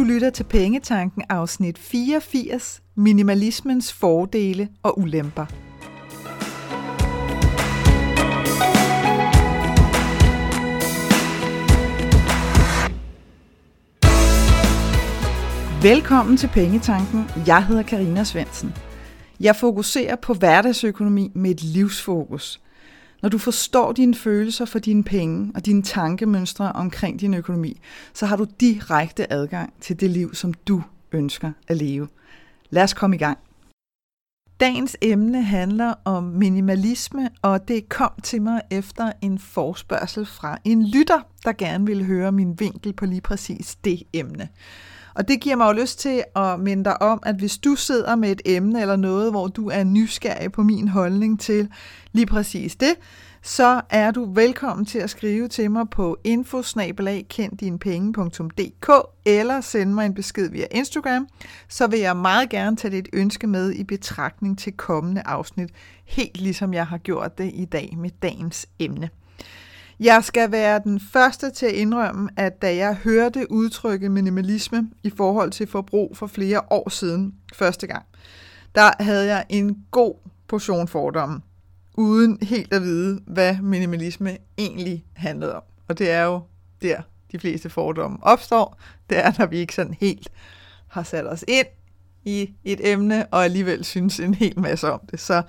Du lytter til Pengetanken afsnit 84, Minimalismens fordele og ulemper. Velkommen til Pengetanken. Jeg hedder Karina Svensen. Jeg fokuserer på hverdagsøkonomi med et livsfokus – når du forstår dine følelser for dine penge og dine tankemønstre omkring din økonomi, så har du direkte adgang til det liv, som du ønsker at leve. Lad os komme i gang. Dagens emne handler om minimalisme, og det kom til mig efter en forspørgsel fra en lytter, der gerne ville høre min vinkel på lige præcis det emne. Og det giver mig jo lyst til at minde dig om, at hvis du sidder med et emne eller noget, hvor du er nysgerrig på min holdning til lige præcis det, så er du velkommen til at skrive til mig på infosnabelagkenddinepenge.dk eller sende mig en besked via Instagram, så vil jeg meget gerne tage dit ønske med i betragtning til kommende afsnit, helt ligesom jeg har gjort det i dag med dagens emne. Jeg skal være den første til at indrømme, at da jeg hørte udtrykket minimalisme i forhold til forbrug for flere år siden første gang, der havde jeg en god portion fordomme, uden helt at vide, hvad minimalisme egentlig handlede om. Og det er jo der, de fleste fordomme opstår. Det er, når vi ikke sådan helt har sat os ind i et emne, og alligevel synes en hel masse om det. Så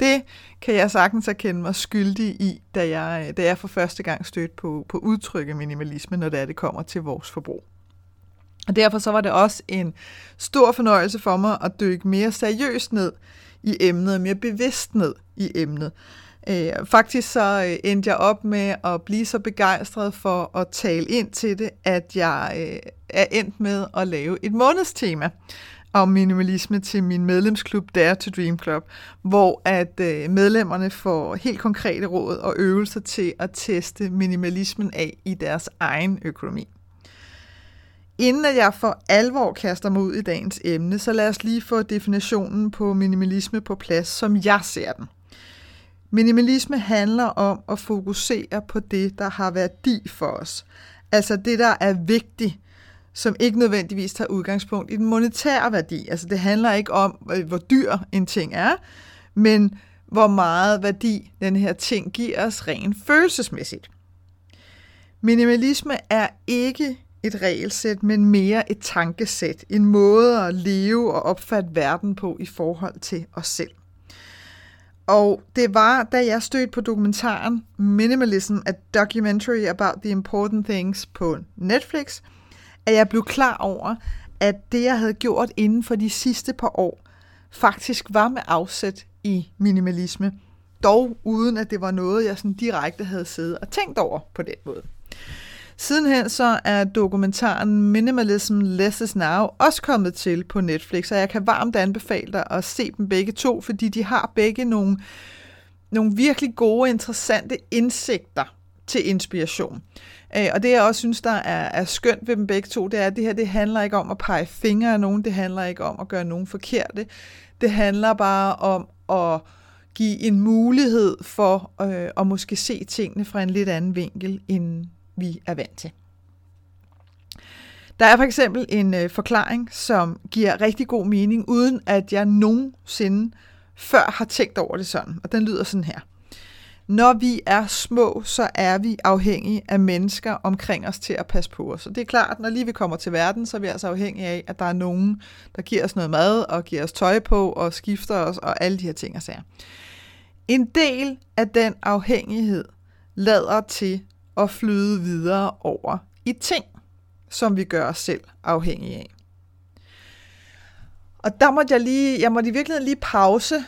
det kan jeg sagtens erkende mig skyldig i, da jeg, da jeg for første gang stødte på, på udtrykket minimalisme, når det, er, det kommer til vores forbrug. Og derfor så var det også en stor fornøjelse for mig at dykke mere seriøst ned i emnet, mere bevidst ned i emnet. Øh, faktisk så øh, endte jeg op med at blive så begejstret for at tale ind til det, at jeg øh, er endt med at lave et månedstema om minimalisme til min medlemsklub Dare to Dream Club, hvor at øh, medlemmerne får helt konkrete råd og øvelser til at teste minimalismen af i deres egen økonomi. Inden at jeg for alvor kaster mig ud i dagens emne, så lad os lige få definitionen på minimalisme på plads, som jeg ser den. Minimalisme handler om at fokusere på det, der har værdi for os. Altså det, der er vigtigt som ikke nødvendigvis tager udgangspunkt i den monetære værdi. Altså det handler ikke om, øh, hvor dyr en ting er, men hvor meget værdi den her ting giver os rent følelsesmæssigt. Minimalisme er ikke et regelsæt, men mere et tankesæt, en måde at leve og opfatte verden på i forhold til os selv. Og det var, da jeg stødte på dokumentaren Minimalism, a documentary about the important things på Netflix – at jeg blev klar over, at det, jeg havde gjort inden for de sidste par år, faktisk var med afsæt i minimalisme, dog uden at det var noget, jeg sådan direkte havde siddet og tænkt over på den måde. Sidenhen så er dokumentaren Minimalism Less is Now også kommet til på Netflix, og jeg kan varmt anbefale dig at se dem begge to, fordi de har begge nogle, nogle virkelig gode, interessante indsigter til inspiration. Øh, og det jeg også synes, der er, er skønt ved dem begge to, det er, at det her det handler ikke om at pege fingre af nogen, det handler ikke om at gøre nogen forkerte. Det handler bare om at give en mulighed for øh, at måske se tingene fra en lidt anden vinkel, end vi er vant til. Der er for eksempel en øh, forklaring, som giver rigtig god mening, uden at jeg nogensinde før har tænkt over det sådan. Og den lyder sådan her. Når vi er små, så er vi afhængige af mennesker omkring os til at passe på os. Og det er klart, når lige vi kommer til verden, så er vi altså afhængige af, at der er nogen, der giver os noget mad og giver os tøj på og skifter os og alle de her ting og sager. En del af den afhængighed lader til at flyde videre over i ting, som vi gør os selv afhængige af. Og der måtte jeg lige, jeg måtte i virkeligheden lige pause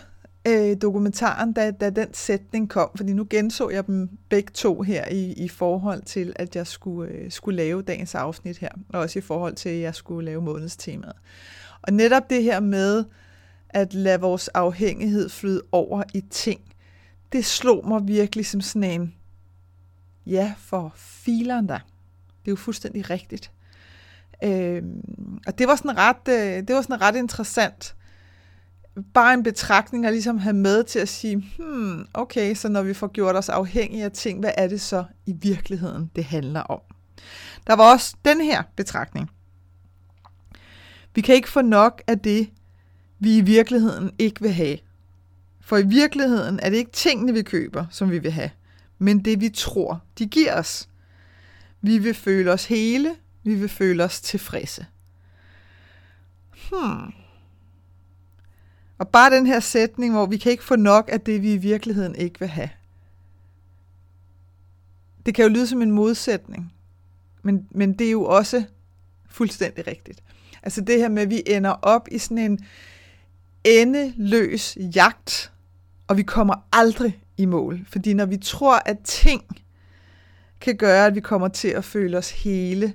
øh, dokumentaren, da, da den sætning kom, fordi nu genså jeg dem begge to her i, i forhold til, at jeg skulle, øh, skulle lave dagens afsnit her, og også i forhold til, at jeg skulle lave månedstemaet. Og netop det her med at lade vores afhængighed flyde over i ting, det slog mig virkelig som sådan en, ja, for fileren der. Det er jo fuldstændig rigtigt. Øh, og det var sådan ret, øh, det var sådan ret interessant, bare en betragtning at ligesom have med til at sige, hmm, okay, så når vi får gjort os afhængige af ting, hvad er det så i virkeligheden, det handler om? Der var også den her betragtning. Vi kan ikke få nok af det, vi i virkeligheden ikke vil have. For i virkeligheden er det ikke tingene, vi køber, som vi vil have, men det, vi tror, de giver os. Vi vil føle os hele, vi vil føle os tilfredse. Hmm. Og bare den her sætning, hvor vi kan ikke få nok af det, vi i virkeligheden ikke vil have. Det kan jo lyde som en modsætning, men, men det er jo også fuldstændig rigtigt. Altså det her med, at vi ender op i sådan en endeløs jagt, og vi kommer aldrig i mål. Fordi når vi tror, at ting kan gøre, at vi kommer til at føle os hele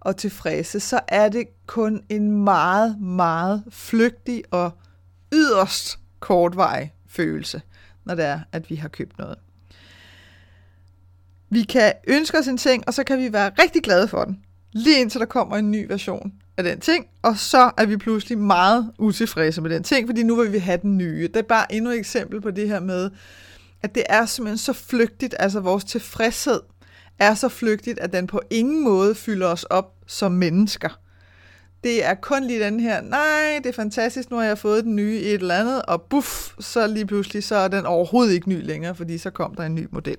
og tilfredse, så er det kun en meget, meget flygtig og yderst kortvarig følelse, når det er, at vi har købt noget. Vi kan ønske os en ting, og så kan vi være rigtig glade for den, lige indtil der kommer en ny version af den ting, og så er vi pludselig meget utilfredse med den ting, fordi nu vil vi have den nye. Det er bare endnu et eksempel på det her med, at det er simpelthen så flygtigt, altså vores tilfredshed er så flygtigt, at den på ingen måde fylder os op som mennesker. Det er kun lige den her, nej, det er fantastisk, nu har jeg fået den nye i et eller andet, og buff, så lige pludselig, så er den overhovedet ikke ny længere, fordi så kom der en ny model.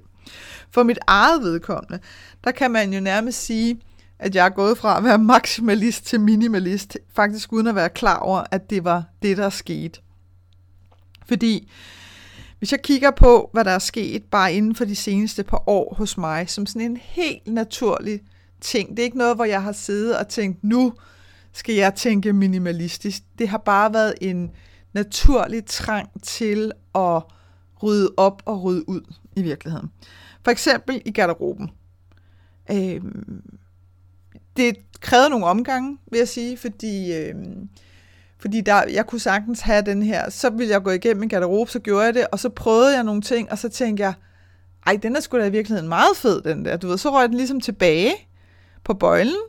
For mit eget vedkommende, der kan man jo nærmest sige, at jeg er gået fra at være maksimalist til minimalist, faktisk uden at være klar over, at det var det, der skete. Fordi hvis jeg kigger på, hvad der er sket bare inden for de seneste par år hos mig, som sådan en helt naturlig ting. Det er ikke noget, hvor jeg har siddet og tænkt, nu skal jeg tænke minimalistisk. Det har bare været en naturlig trang til at rydde op og rydde ud i virkeligheden. For eksempel i garderoben. Øh, det krævede nogle omgange, vil jeg sige, fordi, øh, fordi der, jeg kunne sagtens have den her, så ville jeg gå igennem en garderobe, så gjorde jeg det, og så prøvede jeg nogle ting, og så tænkte jeg, ej, den er sgu da i virkeligheden meget fed, den der. Du ved, så røg den ligesom tilbage på bøjlen,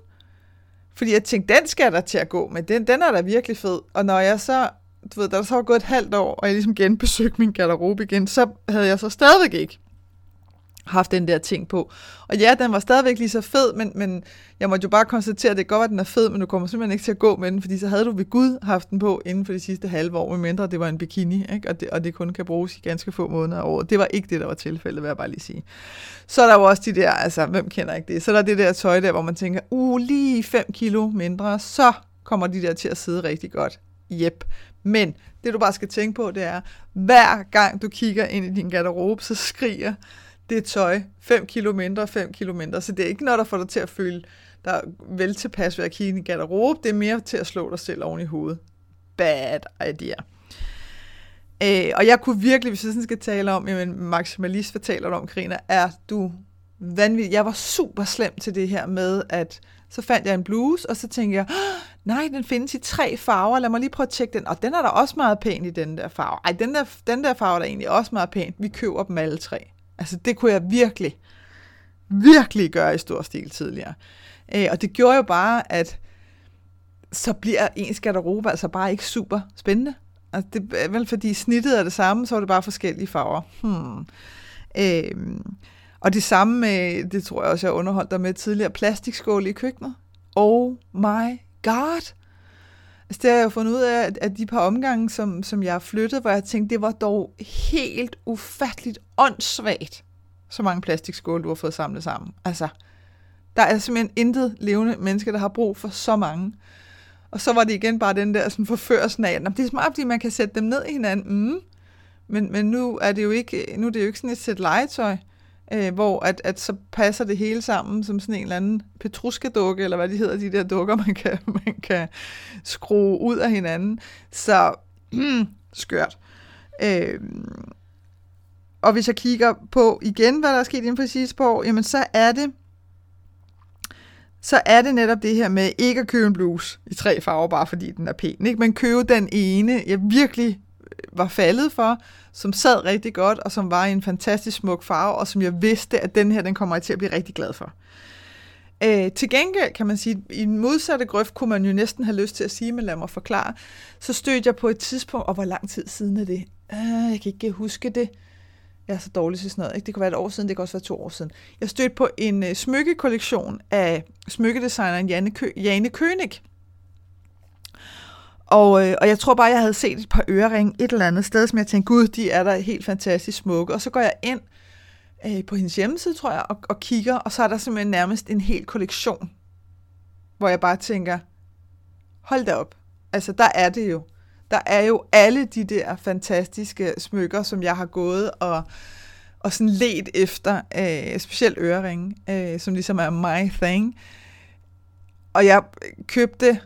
fordi jeg tænkte, den skal der til at gå med, den, den er da virkelig fed. Og når jeg så, du ved, der så var gået et halvt år, og jeg ligesom genbesøgte min garderobe igen, så havde jeg så stadigvæk ikke haft den der ting på. Og ja, den var stadigvæk lige så fed, men, men jeg måtte jo bare konstatere, at det er godt, at den er fed, men du kommer simpelthen ikke til at gå med den, fordi så havde du ved Gud haft den på inden for de sidste halve år, medmindre det var en bikini, ikke? Og, det, og det kun kan bruges i ganske få måneder af året. Det var ikke det, der var tilfældet, vil jeg bare lige sige. Så er der jo også de der, altså, hvem kender ikke det? Så er der det der tøj der, hvor man tænker, uh, lige 5 kilo mindre, så kommer de der til at sidde rigtig godt. Jep. Men det du bare skal tænke på, det er, hver gang du kigger ind i din garderobe, så skriger det tøj 5 kilo mindre, 5 kilo mindre. Så det er ikke noget, der får dig til at føle dig vel tilpas ved at kigge i garderobe. Det er mere til at slå dig selv oven i hovedet. Bad idea. Øh, og jeg kunne virkelig, hvis jeg sådan skal tale om, jamen maksimalist, hvad taler du om, Karina, er du vanvittig. Jeg var super slem til det her med, at så fandt jeg en bluse, og så tænkte jeg, nej, den findes i tre farver, lad mig lige prøve at tjekke den. Og den er der også meget pæn i den der farve. Ej, den der, den der farve er der egentlig også meget pæn. Vi køber dem alle tre. Altså det kunne jeg virkelig, virkelig gøre i stor stil tidligere. Øh, og det gjorde jo bare, at så bliver ens garderobe altså bare ikke super spændende. Altså det er vel fordi snittet er det samme, så er det bare forskellige farver. Hmm. Øh, og det samme med, det tror jeg også, jeg underholdt dig med tidligere, plastikskål i køkkenet. Oh my god! Altså det har jeg jo fundet ud af, at de par omgange, som, som jeg har flyttet, hvor jeg tænkte, det var dog helt ufatteligt åndssvagt, så mange plastikskåle, du har fået samlet sammen. Altså, der er simpelthen intet levende menneske, der har brug for så mange. Og så var det igen bare den der sådan forførelsen af, det er smart, fordi man kan sætte dem ned i hinanden. Mm. Men, men nu er det jo ikke, nu er det jo ikke sådan et sæt legetøj øh, hvor at, at så passer det hele sammen som sådan en eller anden petruskedukke, eller hvad de hedder, de der dukker, man kan, man kan skrue ud af hinanden. Så mm, skørt. Øh, og hvis jeg kigger på igen, hvad der er sket inden for sidste par år, jamen så er det så er det netop det her med ikke at købe en bluse i tre farver, bare fordi den er pæn. Ikke? Men købe den ene, jeg virkelig var faldet for, som sad rigtig godt, og som var i en fantastisk smuk farve, og som jeg vidste, at den her, den kommer jeg til at blive rigtig glad for. Øh, til gengæld kan man sige, i en modsatte grøft kunne man jo næsten have lyst til at sige, men lad mig forklare, så stødte jeg på et tidspunkt, og hvor lang tid siden er det? Øh, jeg kan ikke huske det. Jeg er så dårlig til sådan noget. Ikke? Det kan være et år siden, det kan også være to år siden. Jeg stødte på en øh, smykkekollektion af smykkedesigneren Janne, Kø- Jane König. Og, øh, og jeg tror bare, jeg havde set et par øreringe et eller andet sted, som jeg tænkte, gud, de er der helt fantastisk smukke. Og så går jeg ind øh, på hendes hjemmeside, tror jeg, og, og kigger, og så er der simpelthen nærmest en hel kollektion, hvor jeg bare tænker, hold da op. Altså, der er det jo. Der er jo alle de der fantastiske smykker, som jeg har gået og, og sådan let efter, øh, specielt øreringe, øh, som ligesom er my thing. Og jeg købte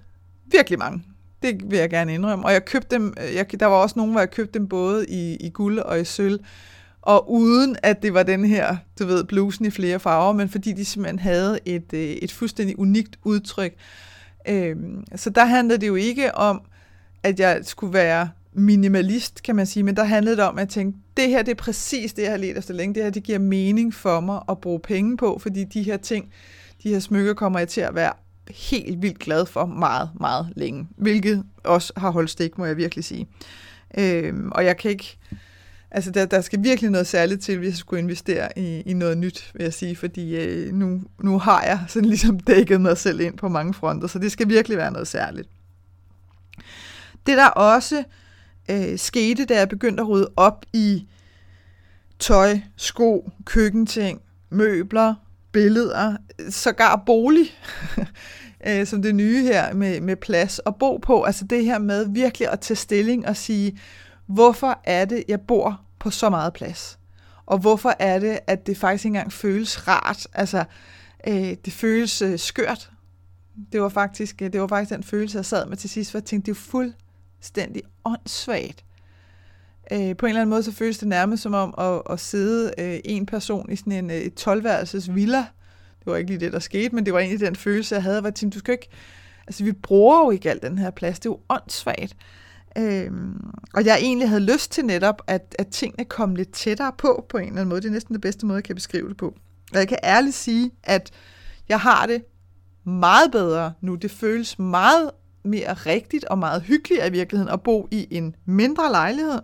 virkelig mange. Det vil jeg gerne indrømme. Og jeg købte dem, øh, jeg, der var også nogen, hvor jeg købte dem både i, i guld og i sølv. Og uden at det var den her, du ved, blusen i flere farver, men fordi de simpelthen havde et, øh, et fuldstændig unikt udtryk. Øhm, så der handlede det jo ikke om, at jeg skulle være minimalist, kan man sige, men der handlede det om, at jeg tænkte, det her det er præcis det, jeg har let efter længe. Det her det giver mening for mig at bruge penge på, fordi de her ting, de her smykker kommer jeg til at være helt vildt glad for meget, meget længe. Hvilket også har holdt stik, må jeg virkelig sige. Øhm, og jeg kan ikke... Altså, der, der skal virkelig noget særligt til, hvis jeg skulle investere i, i noget nyt, vil jeg sige, fordi øh, nu, nu har jeg sådan ligesom dækket mig selv ind på mange fronter, så det skal virkelig være noget særligt. Det der også øh, skete, da jeg begyndte at rydde op i tøj, sko, køkkenting, møbler, billeder, sågar bolig, øh, som det nye her med, med plads at bo på. Altså det her med virkelig at tage stilling og sige, hvorfor er det, jeg bor på så meget plads? Og hvorfor er det, at det faktisk ikke engang føles rart? Altså, øh, det føles øh, skørt. Det var, faktisk, øh, det var faktisk den følelse, jeg sad med til sidst, for jeg tænkte, det er fuldstændig åndssvagt. Øh, på en eller anden måde, så føles det nærmest som om at, at sidde øh, en person i sådan en øh, 12-værelses villa. Det var ikke lige det, der skete, men det var egentlig den følelse, jeg havde, var, Tim, du skal ikke... Altså, vi bruger jo ikke al den her plads. Det er jo åndssvagt. Øhm, og jeg egentlig havde lyst til netop, at, at tingene kom lidt tættere på, på en eller anden måde. Det er næsten den bedste måde, jeg kan beskrive det på. Og jeg kan ærligt sige, at jeg har det meget bedre nu. Det føles meget mere rigtigt og meget hyggeligt i virkeligheden at bo i en mindre lejlighed,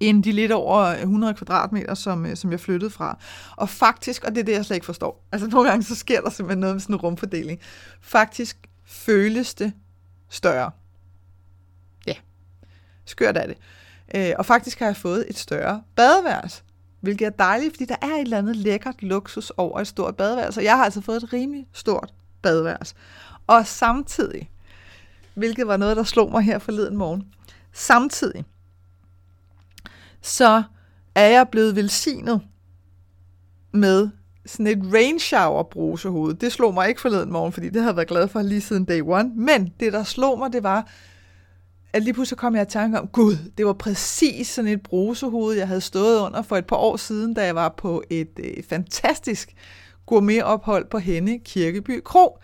end de lidt over 100 kvadratmeter, som, øh, som jeg flyttede fra. Og faktisk, og det er det, jeg slet ikke forstår, altså nogle gange så sker der simpelthen noget med sådan en rumfordeling. Faktisk føles det større. Ja, skørt er det. Øh, og faktisk har jeg fået et større badeværelse, hvilket er dejligt, fordi der er et eller andet lækkert luksus over et stort badeværelse. Jeg har altså fået et rimelig stort badeværelse. Og samtidig, hvilket var noget, der slog mig her forleden morgen, samtidig, så er jeg blevet velsignet med sådan et rain shower brusehoved. Det slog mig ikke forleden morgen, fordi det havde jeg været glad for lige siden day one. Men det, der slog mig, det var, at lige pludselig kom jeg i tanke om, gud, det var præcis sådan et brusehoved, jeg havde stået under for et par år siden, da jeg var på et øh, fantastisk gourmetophold på Henne Kirkeby Kro.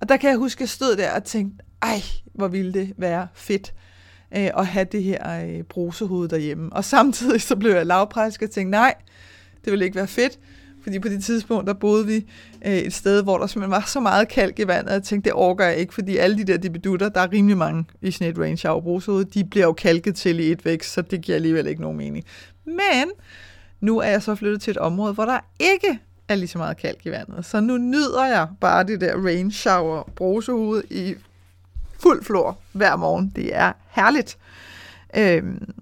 Og der kan jeg huske, at jeg stod der og tænkte, ej, hvor ville det være fedt øh, at have det her øh, brusehoved derhjemme. Og samtidig så blev jeg lavpræsk og tænkte, nej, det ville ikke være fedt, fordi på det tidspunkt, der boede vi øh, et sted, hvor der simpelthen var så meget kalk i vandet, at jeg tænkte, det overgår jeg ikke, fordi alle de der dibedutter, der er rimelig mange i sådan et range shower brusehoved, de bliver jo kalket til i et vækst, så det giver alligevel ikke nogen mening. Men nu er jeg så flyttet til et område, hvor der ikke er lige så meget kalk i vandet. Så nu nyder jeg bare det der rain shower brusehoved i fuld flor hver morgen. Det er herligt. Øhm,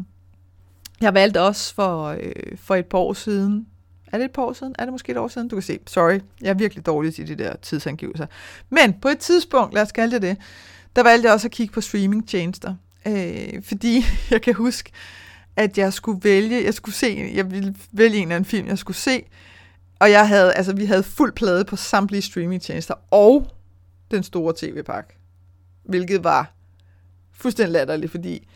jeg valgte også for, øh, for et par år siden, er det et par år siden? Er det måske et år siden? Du kan se. Sorry, jeg er virkelig dårlig til de der tidsangivelser. Men på et tidspunkt, lad os kalde det det, der valgte jeg også at kigge på streamingtjenester. Øh, fordi jeg kan huske, at jeg skulle vælge, jeg skulle se, jeg ville vælge en eller anden film, jeg skulle se, og jeg havde, altså vi havde fuld plade på samtlige streamingtjenester, og den store tv-pakke hvilket var fuldstændig latterligt, fordi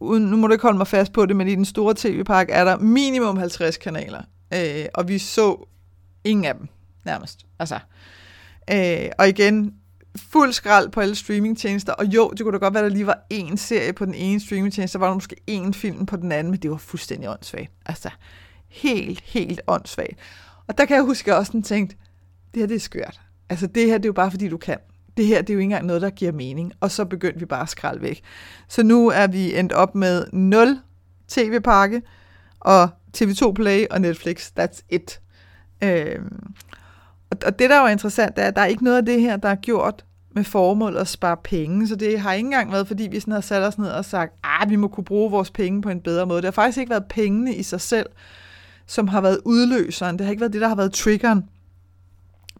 uden, nu må du ikke holde mig fast på det, men i den store tv-pakke er der minimum 50 kanaler, øh, og vi så ingen af dem, nærmest. Altså, øh, og igen, fuld skrald på alle streamingtjenester, og jo, det kunne da godt være, at der lige var én serie på den ene streamingtjeneste, så var der måske én film på den anden, men det var fuldstændig åndssvagt. Altså, helt, helt åndssvagt. Og der kan jeg huske, at jeg også tænkt, det her det er skørt. Altså, det her det er jo bare, fordi du kan det her det er jo ikke engang noget, der giver mening. Og så begyndte vi bare at skralde væk. Så nu er vi endt op med 0 tv-pakke, og TV2 Play og Netflix, that's it. Øhm, og, og det, der er jo interessant, er, at der er ikke noget af det her, der er gjort med formål at spare penge, så det har ikke engang været, fordi vi sådan har sat os ned og sagt, at vi må kunne bruge vores penge på en bedre måde. Det har faktisk ikke været pengene i sig selv, som har været udløseren. Det har ikke været det, der har været triggeren.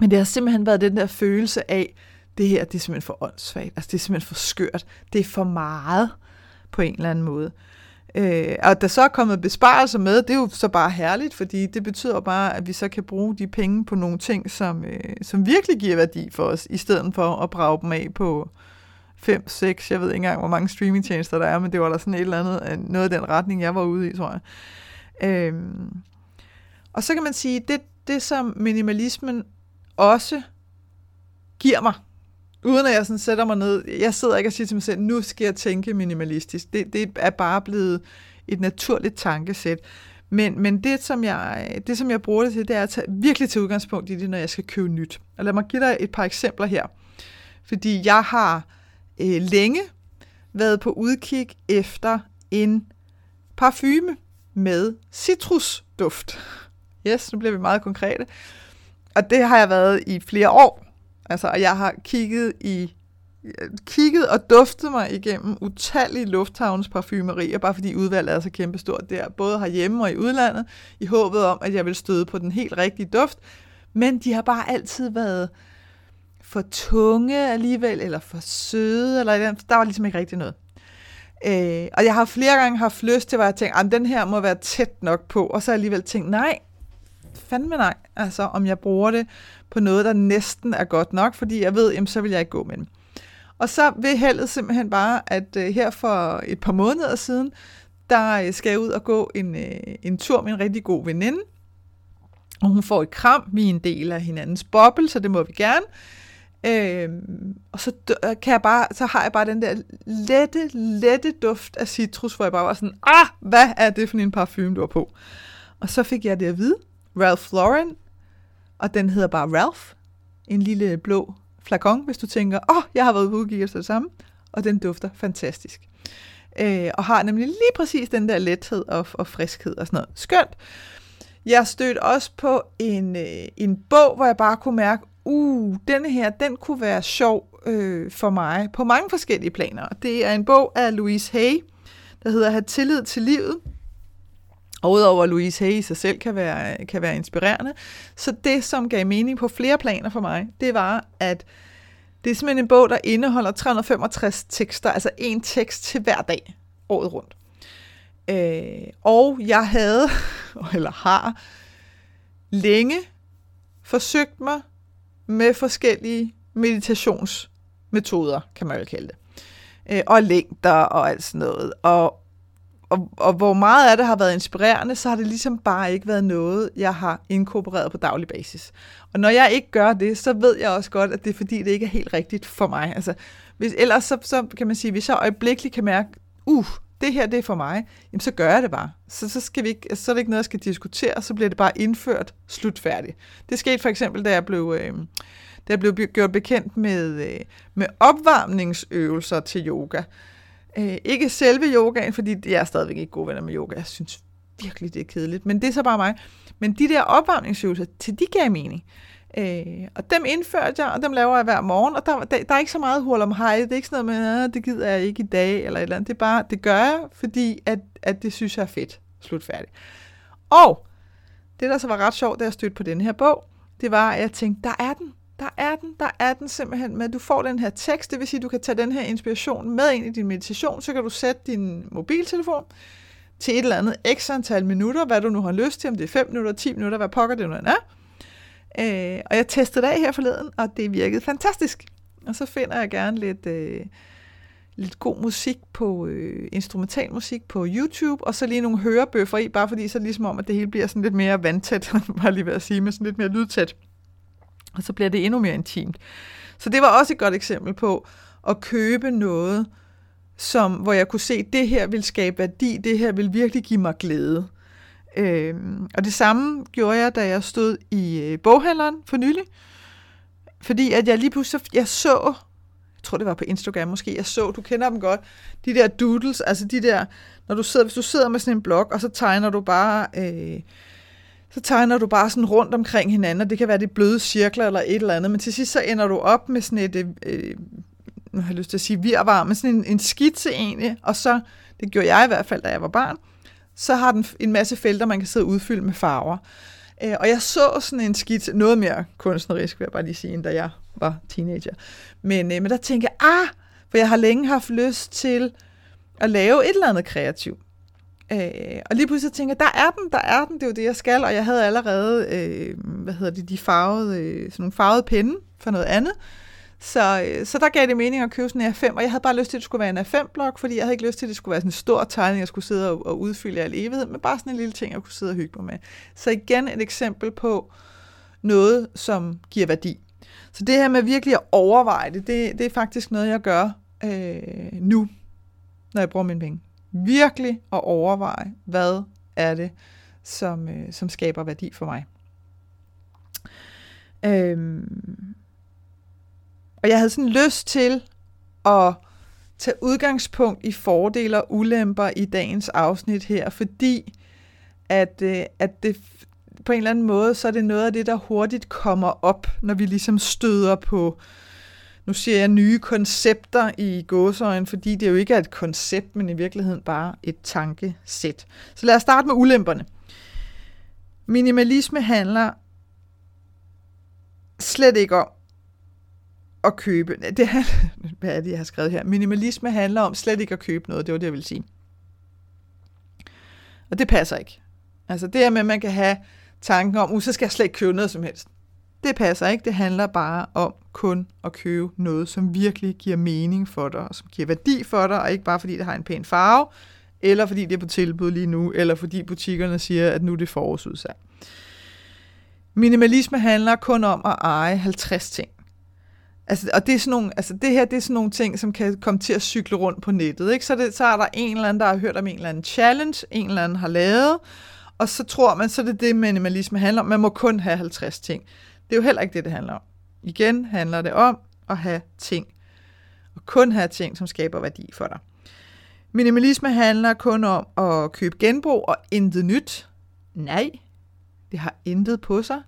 Men det har simpelthen været den der følelse af, det her det er simpelthen for åndssvagt. Altså det er simpelthen for skørt. Det er for meget på en eller anden måde. Øh, og der så er kommet besparelser med, det er jo så bare herligt, fordi det betyder bare, at vi så kan bruge de penge på nogle ting, som, øh, som virkelig giver værdi for os, i stedet for at brage dem af på 5, 6, jeg ved ikke engang, hvor mange streamingtjenester der er, men det var der sådan et eller andet, øh, noget af den retning, jeg var ude i, tror jeg. Øh, og så kan man sige, det, det som minimalismen også giver mig, uden at jeg sådan sætter mig ned, jeg sidder ikke og siger til mig selv, nu skal jeg tænke minimalistisk. Det, det er bare blevet et naturligt tankesæt. Men, men det, som jeg, det, som jeg bruger det til, det er at tage, virkelig til udgangspunkt i det, når jeg skal købe nyt. Og lad mig give dig et par eksempler her. Fordi jeg har øh, længe været på udkig efter en parfume med citrusduft. Yes, nu bliver vi meget konkrete. Og det har jeg været i flere år. Altså, og jeg har kigget i kigget og duftet mig igennem utallige lufthavns parfumerier, bare fordi udvalget er så kæmpestort der, både herhjemme og i udlandet, i håbet om, at jeg vil støde på den helt rigtige duft. Men de har bare altid været for tunge alligevel, eller for søde, eller der var ligesom ikke rigtig noget. Øh, og jeg har flere gange haft lyst til, hvor jeg tænkte, at den her må være tæt nok på, og så alligevel tænkt, nej, fandme nej, altså om jeg bruger det på noget, der næsten er godt nok, fordi jeg ved, jamen, så vil jeg ikke gå med dem. Og så vil heldet simpelthen bare, at øh, her for et par måneder siden, der øh, skal jeg ud og gå en, øh, en tur med en rigtig god veninde. Og hun får et kram, vi er en del af hinandens boble, så det må vi gerne. Øh, og så, kan jeg bare, så har jeg bare den der lette, lette duft af citrus, hvor jeg bare var sådan, ah, hvad er det for en parfume, du har på? Og så fik jeg det at vide. Ralph Lauren og den hedder bare Ralph. En lille blå flakon, hvis du tænker, åh, oh, jeg har været ude efter det samme. Og den dufter fantastisk. Øh, og har nemlig lige præcis den der lethed og, og friskhed og sådan noget. Skønt. Jeg stødte også på en, øh, en bog, hvor jeg bare kunne mærke, uh, denne her, den kunne være sjov øh, for mig på mange forskellige planer. Det er en bog af Louise Hay, der hedder Have tillid til livet. Og udover at Louise Hay i sig selv kan være, kan være inspirerende, så det, som gav mening på flere planer for mig, det var, at det er simpelthen en bog, der indeholder 365 tekster, altså en tekst til hver dag, året rundt. Øh, og jeg havde, eller har, længe forsøgt mig med forskellige meditationsmetoder, kan man jo kalde det. Øh, og længder og alt sådan noget. Og og, og hvor meget af det har været inspirerende, så har det ligesom bare ikke været noget, jeg har inkorporeret på daglig basis. Og når jeg ikke gør det, så ved jeg også godt, at det er fordi, det ikke er helt rigtigt for mig. Altså, hvis, ellers så, så kan man sige, hvis jeg øjeblikkeligt kan mærke, uh, det her det er for mig, jamen så gør jeg det bare. Så, så, skal vi ikke, altså, så er det ikke noget, jeg skal diskutere, så bliver det bare indført slutfærdigt. Det skete for eksempel, da jeg blev, øh, da jeg blev gjort bekendt med, øh, med opvarmningsøvelser til yoga. Øh, ikke selve yogaen, fordi jeg er stadigvæk ikke god venner med yoga. Jeg synes virkelig, det er kedeligt. Men det er så bare mig. Men de der opvarmningsøvelser, til de gav mening. Øh, og dem indførte jeg, og dem laver jeg hver morgen. Og der, der, der er ikke så meget hul om hej. Det er ikke sådan noget med, det gider jeg ikke i dag, eller et eller andet. Det er bare, det gør jeg, fordi at, at det synes jeg er fedt. Slut færdig. Og det, der så var ret sjovt, da jeg stødte på den her bog, det var, at jeg tænkte, der er den. Der er den, der er den simpelthen med, du får den her tekst, det vil sige, at du kan tage den her inspiration med ind i din meditation, så kan du sætte din mobiltelefon til et eller andet x antal minutter, hvad du nu har lyst til, om det er 5 minutter, 10 minutter, hvad pokker det nu er. Øh, og jeg testede det af her forleden, og det virkede fantastisk. Og så finder jeg gerne lidt, øh, lidt god musik på, øh, instrumental musik på YouTube, og så lige nogle hørebøffer i, bare fordi så ligesom om, at det hele bliver sådan lidt mere vandtæt, var lige ved at sige, men sådan lidt mere lydtæt og så bliver det endnu mere intimt. Så det var også et godt eksempel på at købe noget, som, hvor jeg kunne se, at det her vil skabe værdi, det her vil virkelig give mig glæde. Øhm, og det samme gjorde jeg, da jeg stod i øh, boghandleren for nylig. Fordi at jeg lige pludselig, jeg så, jeg tror det var på Instagram måske, jeg så, du kender dem godt, de der doodles, altså de der, når du sidder, hvis du sidder med sådan en blog, og så tegner du bare øh, så tegner du bare sådan rundt omkring hinanden, og det kan være det bløde cirkler eller et eller andet, men til sidst så ender du op med sådan et, øh, nu har jeg lyst til at sige virvar, men sådan en, en skitse egentlig, og så, det gjorde jeg i hvert fald, da jeg var barn, så har den en masse felter, man kan sidde og udfylde med farver. Øh, og jeg så sådan en skitse, noget mere kunstnerisk, vil jeg bare lige sige, end da jeg var teenager. Men, øh, men der tænker jeg, ah, for jeg har længe haft lyst til at lave et eller andet kreativt. Øh, og lige pludselig tænker jeg, der er den, der er den, det er jo det, jeg skal, og jeg havde allerede, øh, hvad hedder det, de farvede, øh, sådan nogle farvede pinde for noget andet, så, øh, så der gav det mening at købe sådan en A5, og jeg havde bare lyst til, at det skulle være en A5-blok, fordi jeg havde ikke lyst til, at det skulle være sådan en stor tegning, jeg skulle sidde og, og udfylde al evighed, men bare sådan en lille ting, jeg kunne sidde og hygge mig med. Så igen et eksempel på noget, som giver værdi. Så det her med virkelig at overveje det, det, det er faktisk noget, jeg gør øh, nu, når jeg bruger mine penge. Virkelig at overveje, hvad er det, som, øh, som skaber værdi for mig. Øhm, og jeg havde sådan lyst til at tage udgangspunkt i fordele og ulemper i dagens afsnit her, fordi at, øh, at det på en eller anden måde, så er det noget af det, der hurtigt kommer op, når vi ligesom støder på, nu siger jeg nye koncepter i gåsøjen, fordi det jo ikke er et koncept, men i virkeligheden bare et tankesæt. Så lad os starte med ulemperne. Minimalisme handler slet ikke om, at købe. Det, hvad er det, jeg har skrevet her? Minimalisme handler om slet ikke at købe noget. Det var det, jeg ville sige. Og det passer ikke. Altså det her med, at man kan have tanken om, uh, så skal jeg slet ikke købe noget som helst. Det passer ikke. Det handler bare om kun at købe noget, som virkelig giver mening for dig, og som giver værdi for dig, og ikke bare fordi det har en pæn farve, eller fordi det er på tilbud lige nu, eller fordi butikkerne siger, at nu er det forårsudsalg. Minimalisme handler kun om at eje 50 ting. Altså, og det, er sådan nogle, altså det her det er sådan nogle ting, som kan komme til at cykle rundt på nettet. Ikke? Så, det, så er der en eller anden, der har hørt om en eller anden challenge, en eller anden har lavet, og så tror man, så er det det, minimalisme handler om. Man må kun have 50 ting. Det er jo heller ikke det, det handler om. Igen handler det om at have ting. Og kun have ting, som skaber værdi for dig. Minimalisme handler kun om at købe genbrug og intet nyt. Nej, det har intet på sig.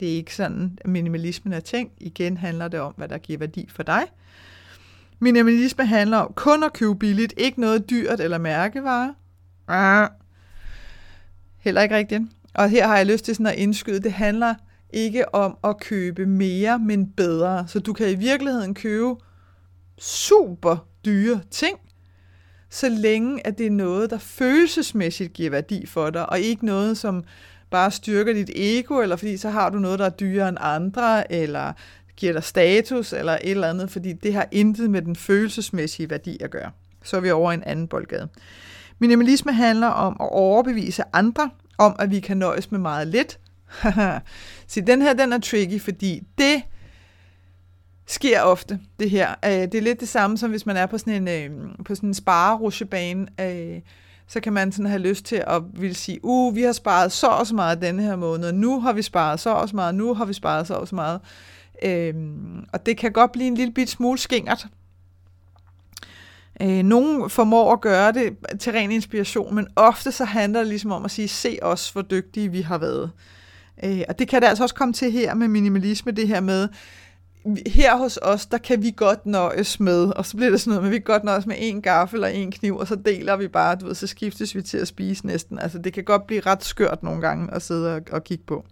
Det er ikke sådan, at minimalismen er tænkt. Igen handler det om, hvad der giver værdi for dig. Minimalisme handler om kun at købe billigt, ikke noget dyrt eller mærkevare. Ah. Heller ikke rigtigt. Og her har jeg lyst til sådan at indskyde, det handler ikke om at købe mere, men bedre. Så du kan i virkeligheden købe super dyre ting, så længe at det er noget, der følelsesmæssigt giver værdi for dig, og ikke noget, som bare styrker dit ego, eller fordi så har du noget, der er dyrere end andre, eller giver dig status, eller et eller andet, fordi det har intet med den følelsesmæssige værdi at gøre. Så er vi over en anden boldgade. Minimalisme handler om at overbevise andre om, at vi kan nøjes med meget lidt. Se, den her, den er tricky, fordi det sker ofte, det her. Øh, det er lidt det samme, som hvis man er på sådan en, øh, på sådan en sparerutsjebane, øh, så kan man sådan have lyst til at vil sige, uh, vi har sparet så og så meget denne her måned, og nu har vi sparet så og så meget, nu har vi sparet så og så meget. Øhm, og det kan godt blive en lille bit smule skingert. Øh, nogle formår at gøre det til ren inspiration, men ofte så handler det ligesom om at sige, se os, hvor dygtige vi har været. Øh, og det kan det altså også komme til her med minimalisme, det her med, her hos os, der kan vi godt nøjes med, og så bliver det sådan noget, men vi kan godt nøjes med en gaffel og en kniv, og så deler vi bare, du ved, så skiftes vi til at spise næsten. Altså det kan godt blive ret skørt nogle gange at sidde og, og kigge på.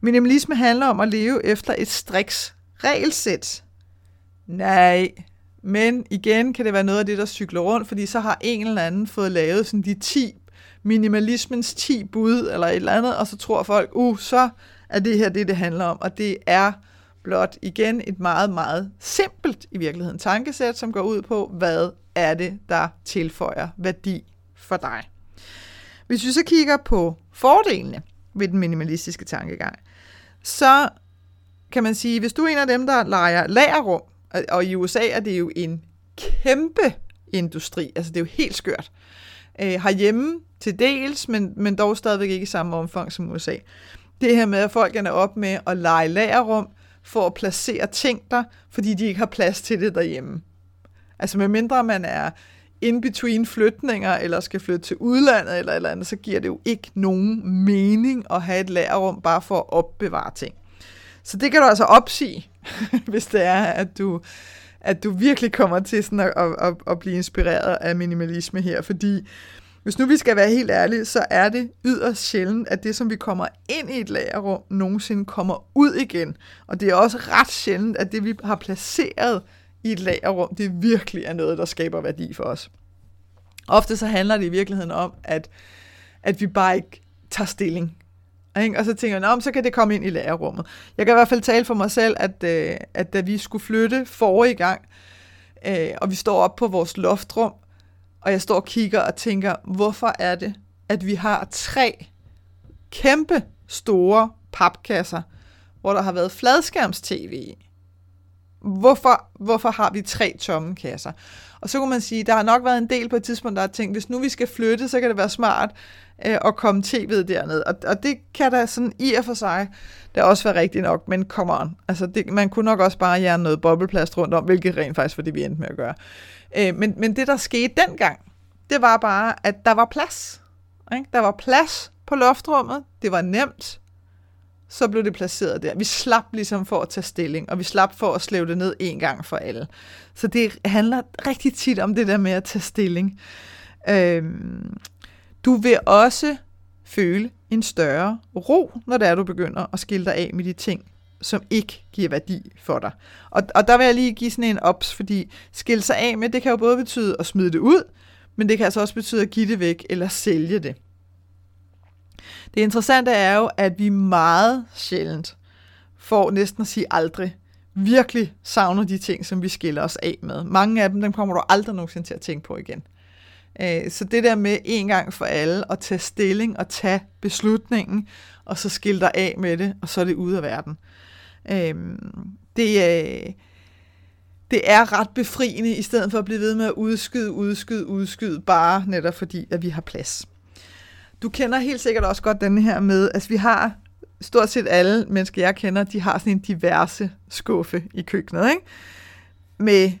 Minimalisme handler om at leve efter et striks regelsæt. Nej, men igen kan det være noget af det, der cykler rundt, fordi så har en eller anden fået lavet sådan de 10 minimalismens 10 bud eller et eller andet, og så tror folk, uh, så er det her det, det handler om, og det er blot igen et meget, meget simpelt i virkeligheden tankesæt, som går ud på, hvad er det, der tilføjer værdi for dig. Hvis vi så kigger på fordelene ved den minimalistiske tankegang, så kan man sige, hvis du er en af dem, der leger lagerrum, og i USA er det jo en kæmpe industri, altså det er jo helt skørt, øh, Øh, herhjemme til dels, men, men dog stadigvæk ikke i samme omfang som USA. Det her med, at folk er op med at lege lagerrum, for at placere ting der, fordi de ikke har plads til det derhjemme. Altså med mindre man er in between flytninger, eller skal flytte til udlandet, eller eller andet, så giver det jo ikke nogen mening at have et lagerrum bare for at opbevare ting. Så det kan du altså opsige, hvis det er, at du, at du virkelig kommer til sådan at, at, at, at blive inspireret af minimalisme her, fordi hvis nu vi skal være helt ærlige, så er det yderst sjældent, at det, som vi kommer ind i et lagerrum, nogensinde kommer ud igen. Og det er også ret sjældent, at det, vi har placeret i et lagerrum, det virkelig er noget, der skaber værdi for os. Ofte så handler det i virkeligheden om, at, at vi bare ikke tager stilling. Ikke? Og så tænker jeg, så kan det komme ind i lærerummet. Jeg kan i hvert fald tale for mig selv, at, øh, at da vi skulle flytte forrige gang, øh, og vi står op på vores loftrum, og jeg står og kigger og tænker, hvorfor er det, at vi har tre kæmpe store papkasser, hvor der har været fladskærmstv i. Hvorfor, hvorfor har vi tre tomme kasser? Og så kunne man sige, der har nok været en del på et tidspunkt, der har tænkt, hvis nu vi skal flytte, så kan det være smart øh, at komme tv'et derned. Og, og det kan da sådan i og for sig da også være rigtigt nok, men come on. Altså det, man kunne nok også bare jern noget bobleplast rundt om, hvilket rent faktisk var det, vi endte med at gøre. Øh, men, men det, der skete dengang, det var bare, at der var plads. Ikke? Der var plads på loftrummet. Det var nemt. Så blev det placeret der. Vi slap ligesom for at tage stilling, og vi slap for at slæve det ned en gang for alle. Så det handler rigtig tit om det der med at tage stilling. Øhm, du vil også føle en større ro, når det er, du begynder at skille dig af med de ting, som ikke giver værdi for dig. Og, og der vil jeg lige give sådan en ops, fordi skille sig af med, det kan jo både betyde at smide det ud, men det kan altså også betyde at give det væk eller sælge det. Det interessante er jo, at vi meget sjældent får næsten at sige aldrig, virkelig savner de ting, som vi skiller os af med. Mange af dem, dem kommer du aldrig nogensinde til at tænke på igen. Øh, så det der med en gang for alle at tage stilling og tage beslutningen, og så skille dig af med det, og så er det ude af verden. Øhm, det, er, det er ret befriende, i stedet for at blive ved med at udskyde, udskyde, udskyde, bare netop fordi, at vi har plads. Du kender helt sikkert også godt den her med, at vi har stort set alle mennesker, jeg kender, de har sådan en diverse skuffe i køkkenet, ikke? Med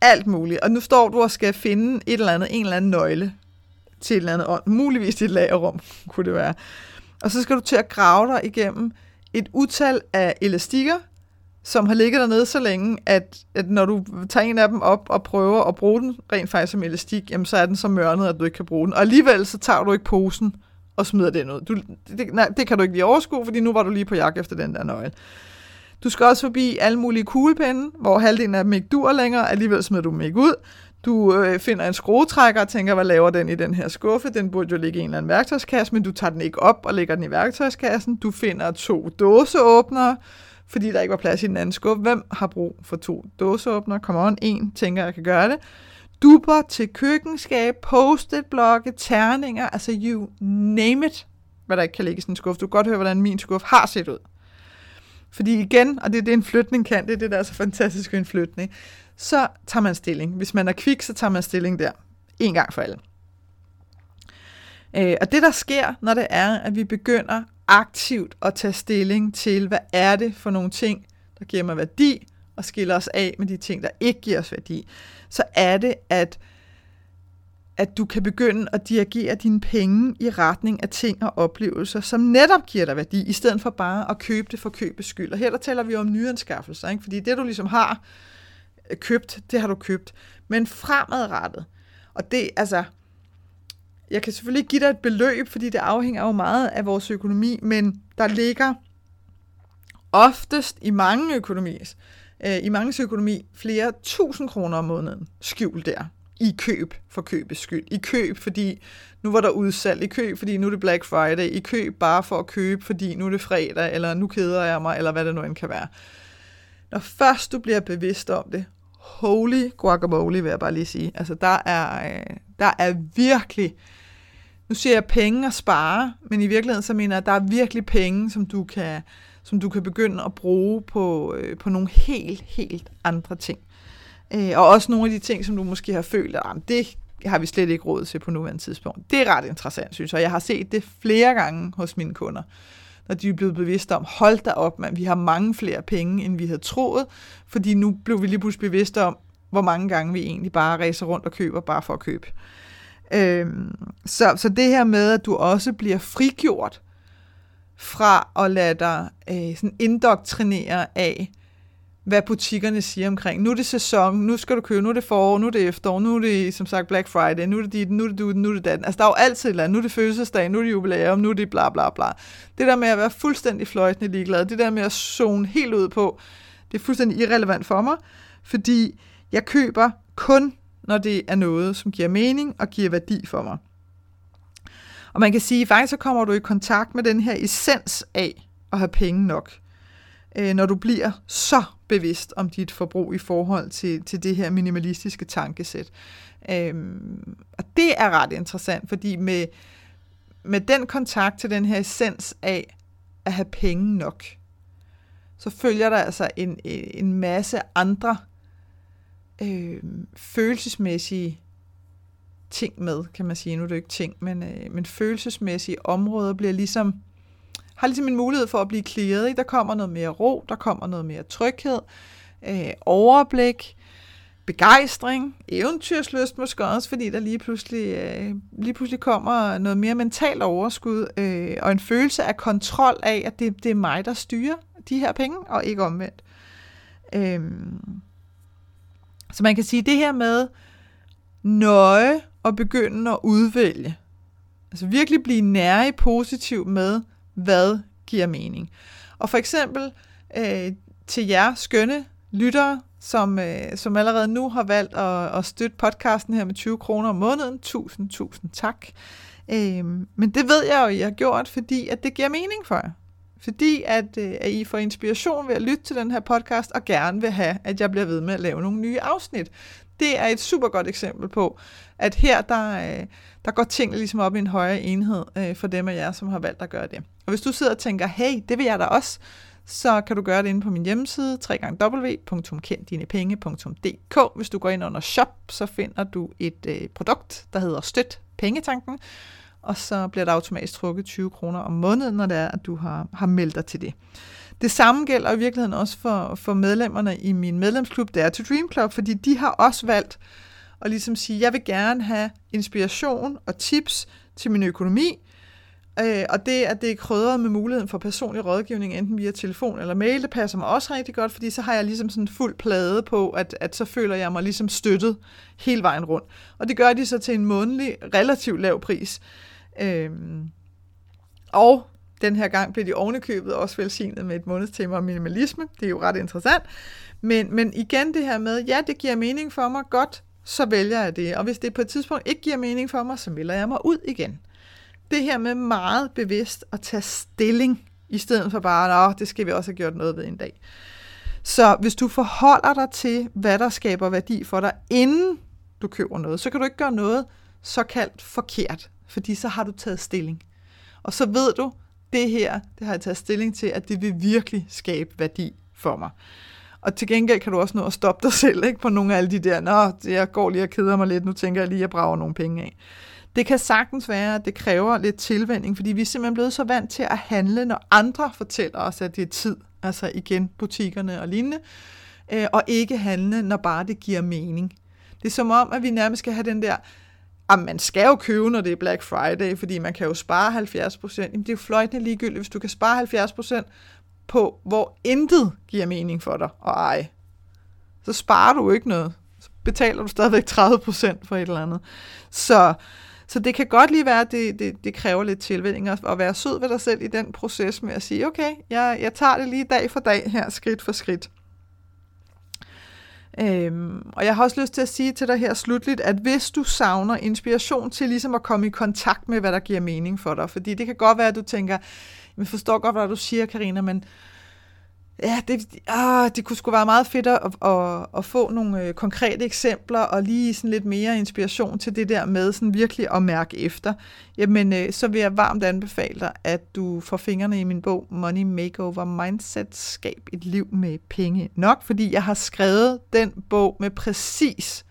alt muligt. Og nu står du og skal finde et eller andet, en eller anden nøgle til et eller andet ånd. Muligvis et lagerrum, kunne det være. Og så skal du til at grave dig igennem et utal af elastikker, som har ligget dernede så længe, at, at når du tager en af dem op og prøver at bruge den rent faktisk som elastik, jamen så er den så mørnet, at du ikke kan bruge den. Og alligevel så tager du ikke posen og smider den ud. Du, det, nej, det kan du ikke lige overskue, fordi nu var du lige på jagt efter den der nøgle. Du skal også forbi alle mulige kuglepinde, hvor halvdelen af dem ikke dur længere, alligevel smider du dem ikke ud. Du øh, finder en skruetrækker og tænker, hvad laver den i den her skuffe? Den burde jo ligge i en eller anden værktøjskasse, men du tager den ikke op og lægger den i værktøjskassen. Du finder to dåseåbnere, fordi der ikke var plads i den anden skuffe. Hvem har brug for to dåseåbnere? Kom on, en tænker, jeg kan gøre det dupper til køkkenskab, post-it-blokke, terninger, altså you name it, hvad der ikke kan ligge i sådan en skuffe. Du kan godt høre, hvordan min skuffe har set ud. Fordi igen, og det er det, en flytning kan, det er det, der er så fantastisk ved en flytning, så tager man stilling. Hvis man er kvik, så tager man stilling der. En gang for alle. Øh, og det, der sker, når det er, at vi begynder aktivt at tage stilling til, hvad er det for nogle ting, der giver mig værdi, og skiller os af med de ting, der ikke giver os værdi, så er det, at at du kan begynde at dirigere dine penge i retning af ting og oplevelser, som netop giver dig værdi, i stedet for bare at købe det for købes skyld. Og her der taler vi om nyanskaffelser, ikke? fordi det du ligesom har øh, købt, det har du købt. Men fremadrettet, og det, altså, jeg kan selvfølgelig ikke give dig et beløb, fordi det afhænger jo meget af vores økonomi, men der ligger oftest i mange økonomier, øh, i mange økonomi flere tusind kroner om måneden skjult der i køb for købes skyld. I køb, fordi nu var der udsalg. I køb, fordi nu er det Black Friday. I køb bare for at købe, fordi nu er det fredag, eller nu keder jeg mig, eller hvad det nu end kan være. Når først du bliver bevidst om det, holy guacamole, vil jeg bare lige sige. Altså, der er, øh, der er virkelig, nu siger jeg penge at spare, men i virkeligheden så mener jeg, at der er virkelig penge, som du kan, som du kan begynde at bruge på, øh, på nogle helt, helt andre ting. Øh, og også nogle af de ting, som du måske har følt, at ah, det har vi slet ikke råd til på nuværende tidspunkt. Det er ret interessant, synes jeg. Jeg har set det flere gange hos mine kunder, når de er blevet bevidste om, hold da op, man, vi har mange flere penge, end vi havde troet, fordi nu blev vi lige pludselig bevidste om, hvor mange gange vi egentlig bare racer rundt og køber bare for at købe. Øhm, så, så det her med, at du også bliver frigjort fra at lade dig øh, sådan indoktrinere af, hvad butikkerne siger omkring, nu er det sæson, nu skal du købe, nu er det forår, nu er det efterår, nu er det som sagt Black Friday, nu er det dit, nu er det du, nu er det datten. Altså der er jo altid et eller andet, nu er det fødselsdag, nu er det jubilæum, nu er det bla bla bla. Det der med at være fuldstændig fløjtende ligeglad, det der med at zone helt ud på, det er fuldstændig irrelevant for mig, fordi jeg køber kun, når det er noget, som giver mening og giver værdi for mig. Og man kan sige, faktisk så kommer du i kontakt med den her essens af at have penge nok, øh, når du bliver så bevidst om dit forbrug i forhold til, til det her minimalistiske tankesæt. Øhm, og det er ret interessant, fordi med, med den kontakt til den her essens af at have penge nok, så følger der altså en, en masse andre øh, følelsesmæssige ting med, kan man sige. Nu er det ikke ting, men, øh, men følelsesmæssige områder bliver ligesom, har ligesom en mulighed for at blive clearet. Ikke? Der kommer noget mere ro, der kommer noget mere tryghed, øh, overblik, begejstring, eventyrsløst måske også, fordi der lige pludselig, øh, lige pludselig kommer noget mere mentalt overskud, øh, og en følelse af kontrol af, at det, det er mig, der styrer de her penge, og ikke omvendt. Øh, så man kan sige, det her med nøje at begynde at udvælge, altså virkelig blive nære positiv med, hvad giver mening. Og for eksempel øh, til jer skønne lyttere, som, øh, som allerede nu har valgt at, at støtte podcasten her med 20 kroner om måneden. Tusind, tusind tak. Øh, men det ved jeg jo, I har gjort, fordi at det giver mening for jer. Fordi at, øh, at I får inspiration ved at lytte til den her podcast, og gerne vil have, at jeg bliver ved med at lave nogle nye afsnit. Det er et super godt eksempel på, at her der, øh, der går tingene ligesom op i en højere enhed øh, for dem af jer, som har valgt at gøre det. Og hvis du sidder og tænker, hey, det vil jeg da også, så kan du gøre det inde på min hjemmeside, www.kenddinepenge.dk. Hvis du går ind under shop, så finder du et øh, produkt, der hedder Støt Pengetanken, og så bliver der automatisk trukket 20 kroner om måneden, når det er, at du har, har meldt dig til det. Det samme gælder i virkeligheden også for, for medlemmerne i min medlemsklub, der er til Dream Club, fordi de har også valgt at ligesom sige, jeg vil gerne have inspiration og tips til min økonomi, Øh, og det, at det er krydret med muligheden for personlig rådgivning, enten via telefon eller mail, det passer mig også rigtig godt, fordi så har jeg ligesom sådan fuld plade på, at, at så føler jeg mig ligesom støttet hele vejen rundt. Og det gør de så til en månedlig, relativt lav pris. Øh, og den her gang blev de ovenikøbet også velsignet med et månedstema om minimalisme. Det er jo ret interessant. Men, men igen det her med, ja, det giver mening for mig, godt, så vælger jeg det. Og hvis det på et tidspunkt ikke giver mening for mig, så melder jeg mig ud igen det her med meget bevidst at tage stilling, i stedet for bare, at det skal vi også have gjort noget ved en dag. Så hvis du forholder dig til, hvad der skaber værdi for dig, inden du køber noget, så kan du ikke gøre noget såkaldt forkert, fordi så har du taget stilling. Og så ved du, det her, det har jeg taget stilling til, at det vil virkelig skabe værdi for mig. Og til gengæld kan du også nå at stoppe dig selv ikke, på nogle af alle de der, nå, jeg går lige og keder mig lidt, nu tænker jeg lige, at jeg brager nogle penge af. Det kan sagtens være, at det kræver lidt tilvænding, fordi vi er simpelthen blevet så vant til at handle, når andre fortæller os, at det er tid. Altså igen butikkerne og lignende. Øh, og ikke handle, når bare det giver mening. Det er som om, at vi nærmest skal have den der, at man skal jo købe, når det er Black Friday, fordi man kan jo spare 70 procent. det er jo fløjtende ligegyldigt, hvis du kan spare 70 procent på, hvor intet giver mening for dig og ej. Så sparer du ikke noget. Så betaler du stadigvæk 30 procent for et eller andet. Så så det kan godt lige være, at det, det, det kræver lidt tilvænning at, at være sød ved dig selv i den proces med at sige, okay, jeg, jeg tager det lige dag for dag her, skridt for skridt. Øhm, og jeg har også lyst til at sige til dig her slutligt, at hvis du savner inspiration til ligesom at komme i kontakt med, hvad der giver mening for dig, fordi det kan godt være, at du tænker, jeg forstår godt, hvad du siger, Karina, men Ja, det, ah, det kunne sgu være meget fedt at, at, at få nogle øh, konkrete eksempler og lige sådan lidt mere inspiration til det der med sådan virkelig at mærke efter. Jamen, øh, så vil jeg varmt anbefale dig, at du får fingrene i min bog Money Makeover Mindset, skab et liv med penge nok, fordi jeg har skrevet den bog med præcis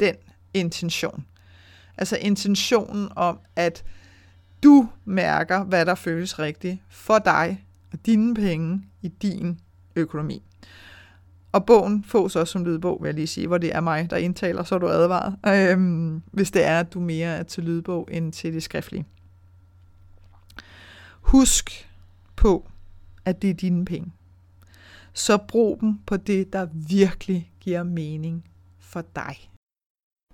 den intention. Altså intentionen om, at du mærker, hvad der føles rigtigt for dig og dine penge i din økonomi. Og bogen fås også som lydbog, vil jeg lige sige, hvor det er mig, der indtaler, så er du advaret, øhm, hvis det er, at du mere er til lydbog end til det skriftlige. Husk på, at det er dine penge. Så brug dem på det, der virkelig giver mening for dig.